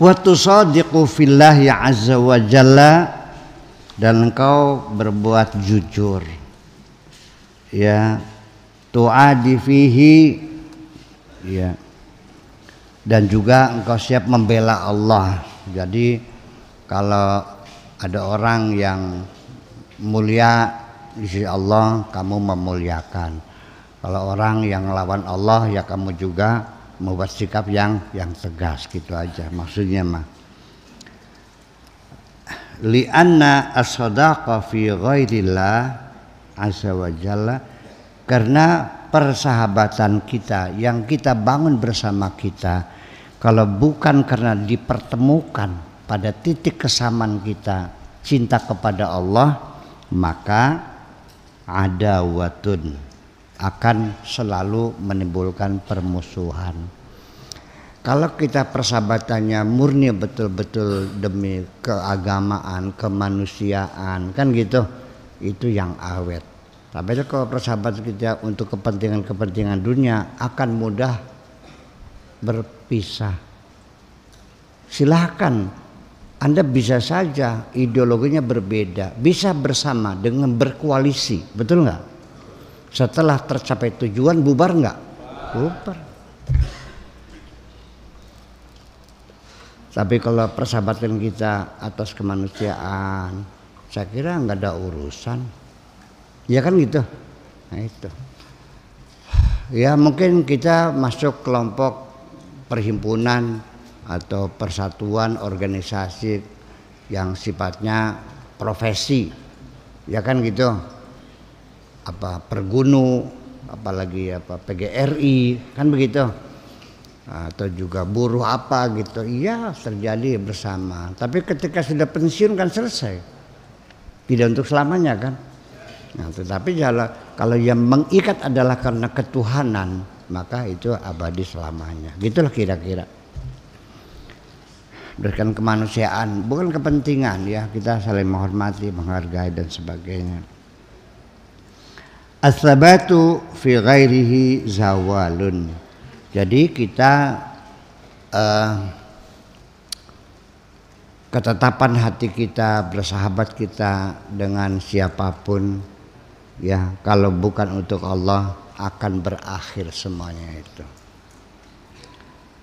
wa tusadiqu fillahi azza wa jalla dan engkau berbuat jujur. Ya tuadi fihi ya. Dan juga engkau siap membela Allah. Jadi kalau ada orang yang mulia di sisi Allah kamu memuliakan. Kalau orang yang melawan Allah ya kamu juga membuat sikap yang yang tegas gitu aja. Maksudnya mah lianna as-sadaqa fi ghairillah azza wa jalla karena persahabatan kita yang kita bangun bersama kita kalau bukan karena dipertemukan pada titik kesamaan kita cinta kepada Allah maka ada watun akan selalu menimbulkan permusuhan. Kalau kita persahabatannya murni betul-betul demi keagamaan, kemanusiaan, kan gitu, itu yang awet. Tapi kalau persahabatan kita untuk kepentingan-kepentingan dunia akan mudah berpisah. Silahkan Anda bisa saja ideologinya berbeda, bisa bersama dengan berkoalisi, betul nggak? Setelah tercapai tujuan bubar nggak? Bubar. Tapi kalau persahabatan kita atas kemanusiaan, saya kira nggak ada urusan. Ya kan gitu. Nah itu. Ya mungkin kita masuk kelompok perhimpunan atau persatuan organisasi yang sifatnya profesi. Ya kan gitu apa pergunu apalagi apa PGRI kan begitu? Atau juga buruh apa gitu. Iya terjadi bersama. Tapi ketika sudah pensiun kan selesai. Tidak untuk selamanya kan? Nah, tetapi kalau yang mengikat adalah karena ketuhanan maka itu abadi selamanya. Gitulah kira-kira. Berikan kemanusiaan bukan kepentingan ya. Kita saling menghormati menghargai dan sebagainya Asabatu fi ghairihi zawalun. Jadi kita uh, ketetapan hati kita bersahabat kita dengan siapa pun ya kalau bukan untuk Allah akan berakhir semuanya itu.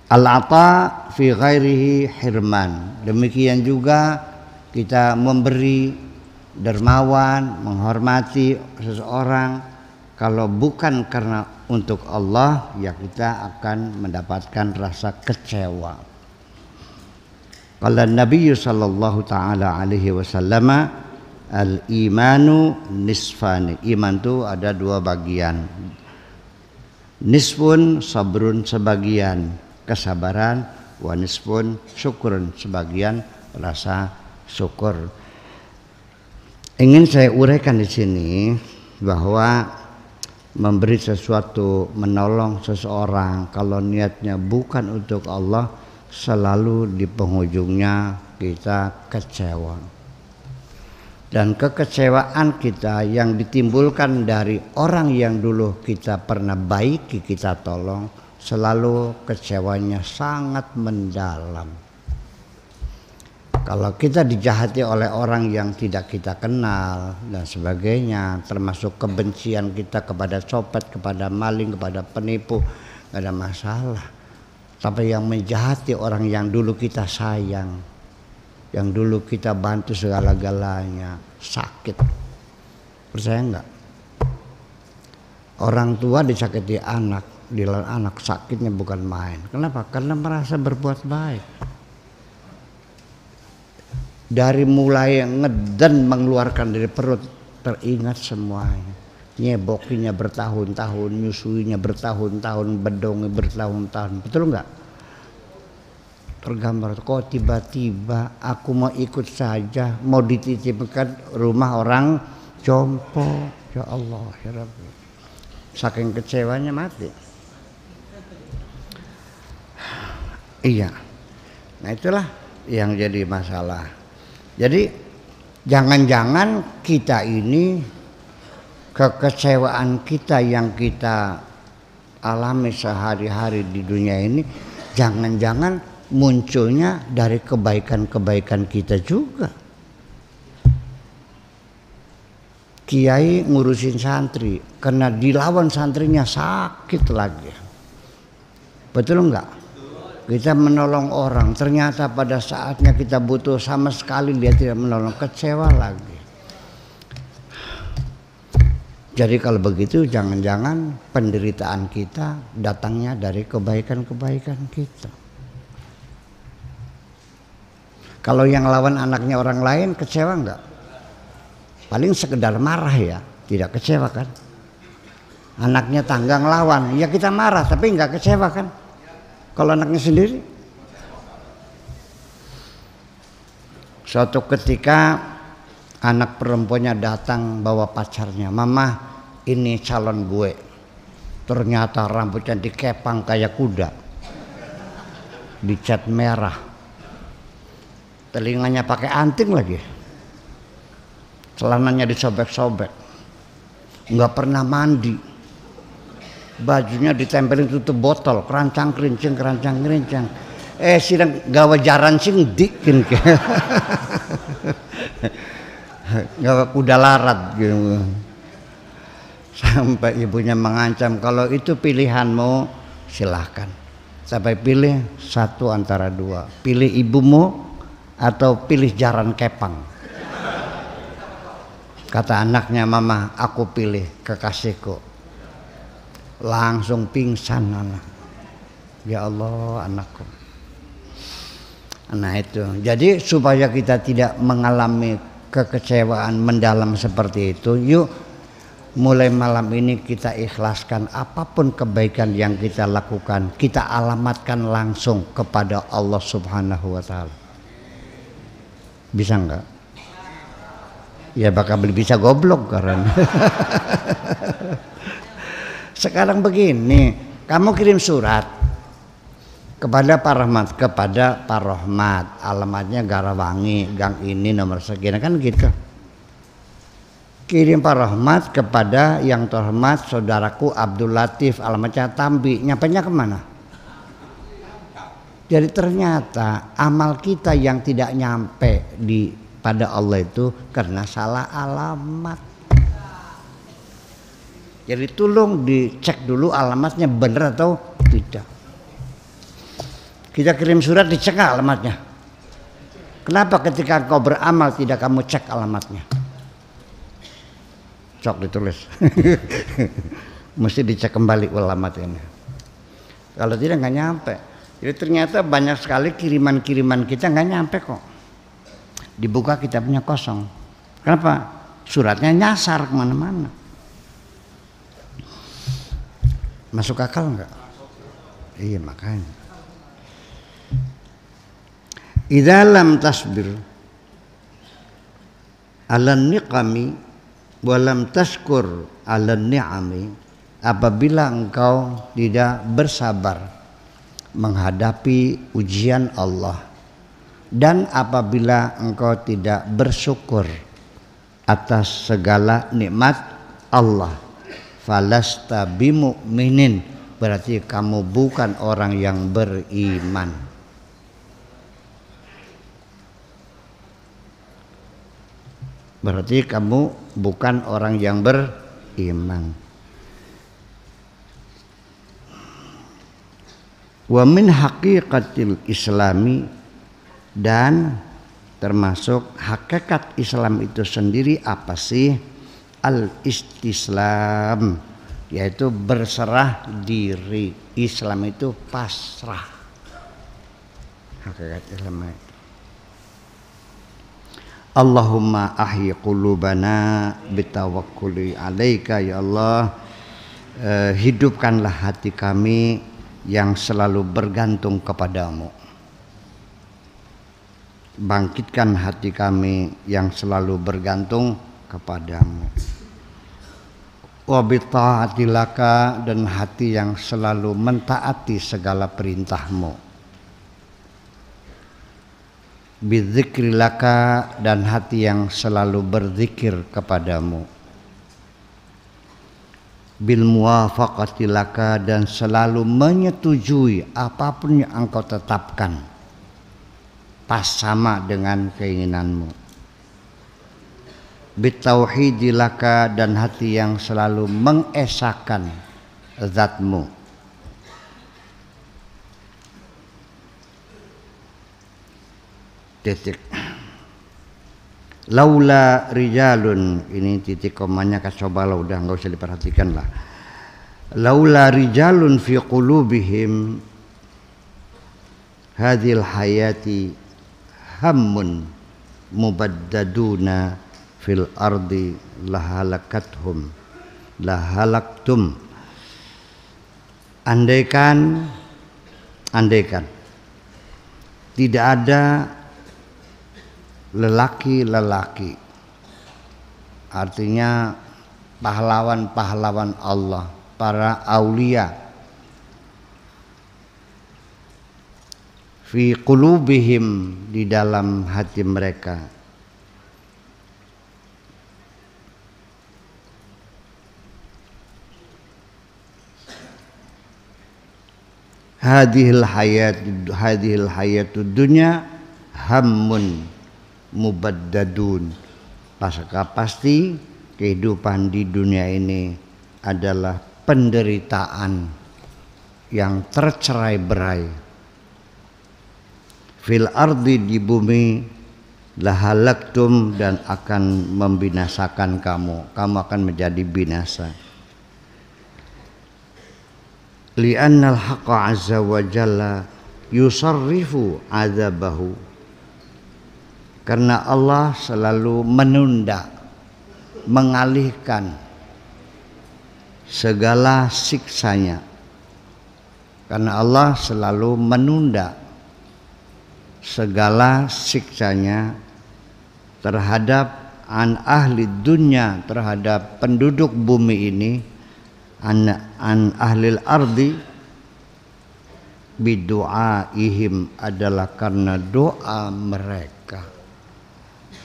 Al-ata fi ghairihi hirman. Demikian juga kita memberi dermawan, menghormati seseorang kalau bukan karena untuk Allah ya kita akan mendapatkan rasa kecewa. Kalau Nabi sallallahu taala alaihi wasallam al imanu nisfani. Iman itu ada dua bagian. Nisfun sabrun sebagian kesabaran, wa nisfun syukurun sebagian rasa syukur. Ingin saya uraikan di sini bahwa memberi sesuatu, menolong seseorang kalau niatnya bukan untuk Allah selalu di penghujungnya kita kecewa. Dan kekecewaan kita yang ditimbulkan dari orang yang dulu kita pernah baiki, kita tolong, selalu kecewanya sangat mendalam. Kalau kita dijahati oleh orang yang tidak kita kenal dan sebagainya, termasuk kebencian kita kepada copet, kepada maling, kepada penipu, gak ada masalah. Tapi yang menjahati orang yang dulu kita sayang, yang dulu kita bantu segala-galanya, sakit. Percaya enggak? Orang tua disakiti anak, di anak sakitnya bukan main. Kenapa? Karena merasa berbuat baik dari mulai ngeden mengeluarkan dari perut teringat semuanya. Nyebokinya bertahun-tahun nyusuinya bertahun-tahun bedongnya bertahun-tahun. Betul nggak? Tergambar kok tiba-tiba aku mau ikut saja mau dititipkan rumah orang jompo. Ya Allah ya Rabbi. Saking kecewanya mati. Iya. Nah itulah yang jadi masalah jadi jangan-jangan kita ini kekecewaan kita yang kita alami sehari-hari di dunia ini jangan-jangan munculnya dari kebaikan-kebaikan kita juga. Kiai ngurusin santri karena dilawan santrinya sakit lagi. Betul enggak? Kita menolong orang, ternyata pada saatnya kita butuh sama sekali dia tidak menolong, kecewa lagi. Jadi kalau begitu jangan-jangan penderitaan kita datangnya dari kebaikan-kebaikan kita. Kalau yang lawan anaknya orang lain kecewa enggak? paling sekedar marah ya tidak kecewa kan anaknya tanggang lawan ya kita marah tapi nggak kecewa kan kalau anaknya sendiri? Suatu ketika anak perempuannya datang bawa pacarnya mama ini calon gue. Ternyata rambutnya dikepang kayak kuda. Dicat merah. Telinganya pakai anting lagi. Celananya disobek-sobek. Nggak pernah mandi bajunya ditempelin tutup botol kerancang kerincing kerancang kerincing eh sidang gawe jaran sing dikin gawe kuda larat gitu. Sampai ibunya mengancam kalau itu pilihanmu silahkan. Sampai pilih satu antara dua pilih ibumu atau pilih jaran kepang. Kata anaknya mama, aku pilih kekasihku. Langsung pingsan anak. Ya Allah anakku. Nah itu. Jadi supaya kita tidak mengalami kekecewaan mendalam seperti itu, yuk mulai malam ini kita ikhlaskan apa pun kebaikan yang kita lakukan, kita alamatkan langsung kepada Allah Subhanahu wa taala. Bisa enggak? ya bakal bisa goblok karena sekarang begini kamu kirim surat kepada Pak Rahmat kepada Pak Rahmat. Alamatnya Garawangi gang ini nomor sekian kan gitu. Kirim Pak Rahmat kepada yang terhormat saudaraku Abdul Latif. Alamatnya Tambi. Nyampainya ke mana? Jadi ternyata amal kita yang tidak nyampe di pada Allah itu karena salah alamat. Jadi tolong dicek dulu alamatnya benar atau tidak. Kita kirim surat dicek alamatnya. Kenapa ketika kau beramal tidak kamu cek alamatnya? Cok ditulis. Mesti dicek kembali alamatnya. Kalau tidak nggak nyampe. Jadi ternyata banyak sekali kiriman-kiriman kita nggak nyampe kok dibuka kitabnya kosong. Kenapa? Suratnya nyasar ke mana-mana. Masuk akal enggak? Iya makanya. Idalam tasbir ala niqami walam taskur ala ni'ami apabila engkau tidak bersabar menghadapi ujian Allah dan apabila engkau tidak bersyukur atas segala nikmat Allah falasta bimu'minin. Berarti kamu bukan orang yang beriman. Berarti kamu bukan orang yang beriman. Wa min haqiqatil islami dan termasuk hakikat Islam itu sendiri apa sih al istislam yaitu berserah diri. Islam itu pasrah. Allahumma ahyi qulubana bitawakkuli alaika ya Allah. Eh, hidupkanlah hati kami yang selalu bergantung kepadamu. Bangkitkan hati kami yang selalu bergantung kepadamu wabitaatilaka dan hati yang selalu mentaati segala perintahmu. Bidzikrilaka dan hati yang selalu berzikir kepadamu. Bil muwafaqatilaka dan selalu menyetujui apa pun yang engkau tetapkan. Pas sama dengan keinginanmu bitauhidilaka dan hati yang selalu mengesahkan zatmu. Titik. Laula rijalun. Ini titik komanya lah udah nggak usah diperhatikan lah. Laula rijalun fi qulubihim hadhil hayati hammun mubaddaduna fil ardi lahalakathum lahalaktum. Andaikan andaikan tidak ada lelaki-lelaki artinya pahlawan-pahlawan Allah para aulia fi qulubihim di dalam hati mereka hadhil hayat hadhil hayatud dunya hammun mubaddadun. Pasca pasti kehidupan di dunia ini adalah penderitaan yang tercerai berai. Fil ardi di bumi lahalaktum dan akan membinasakan kamu. Kamu akan menjadi binasa li'annal haqqa azza wa jalla yusarrifu azabahu karena Allah selalu menunda mengalihkan segala siksanya. Karena Allah selalu menunda segala siksanya terhadap an ahli dunia terhadap penduduk bumi ini an, an ahlil ardi ihim adalah karena doa mereka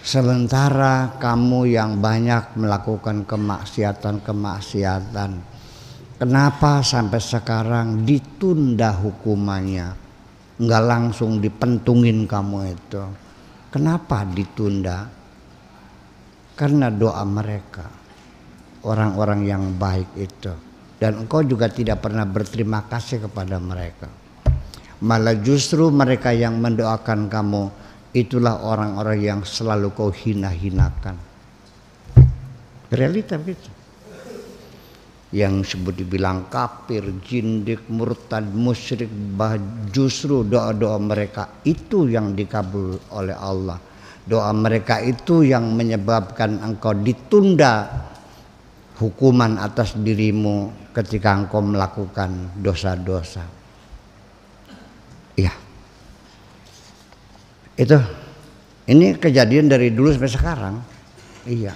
Sementara kamu yang banyak melakukan kemaksiatan-kemaksiatan, kenapa sampai sekarang ditunda hukumannya? Enggak langsung dipentungin kamu itu. Kenapa ditunda? Karena doa mereka, orang-orang yang baik itu. Dan engkau juga tidak pernah berterima kasih kepada mereka. Malah justru mereka yang mendoakan kamu itulah orang-orang yang selalu kau hina-hinakan. Realita begitu. Yang sebut dibilang kafir, jindik, murtad, musyrik, bah justru doa-doa mereka itu yang dikabul oleh Allah. Doa mereka itu yang menyebabkan engkau ditunda hukuman atas dirimu ketika engkau melakukan dosa-dosa. Iya. Itu ini kejadian dari dulu sampai sekarang. Iya.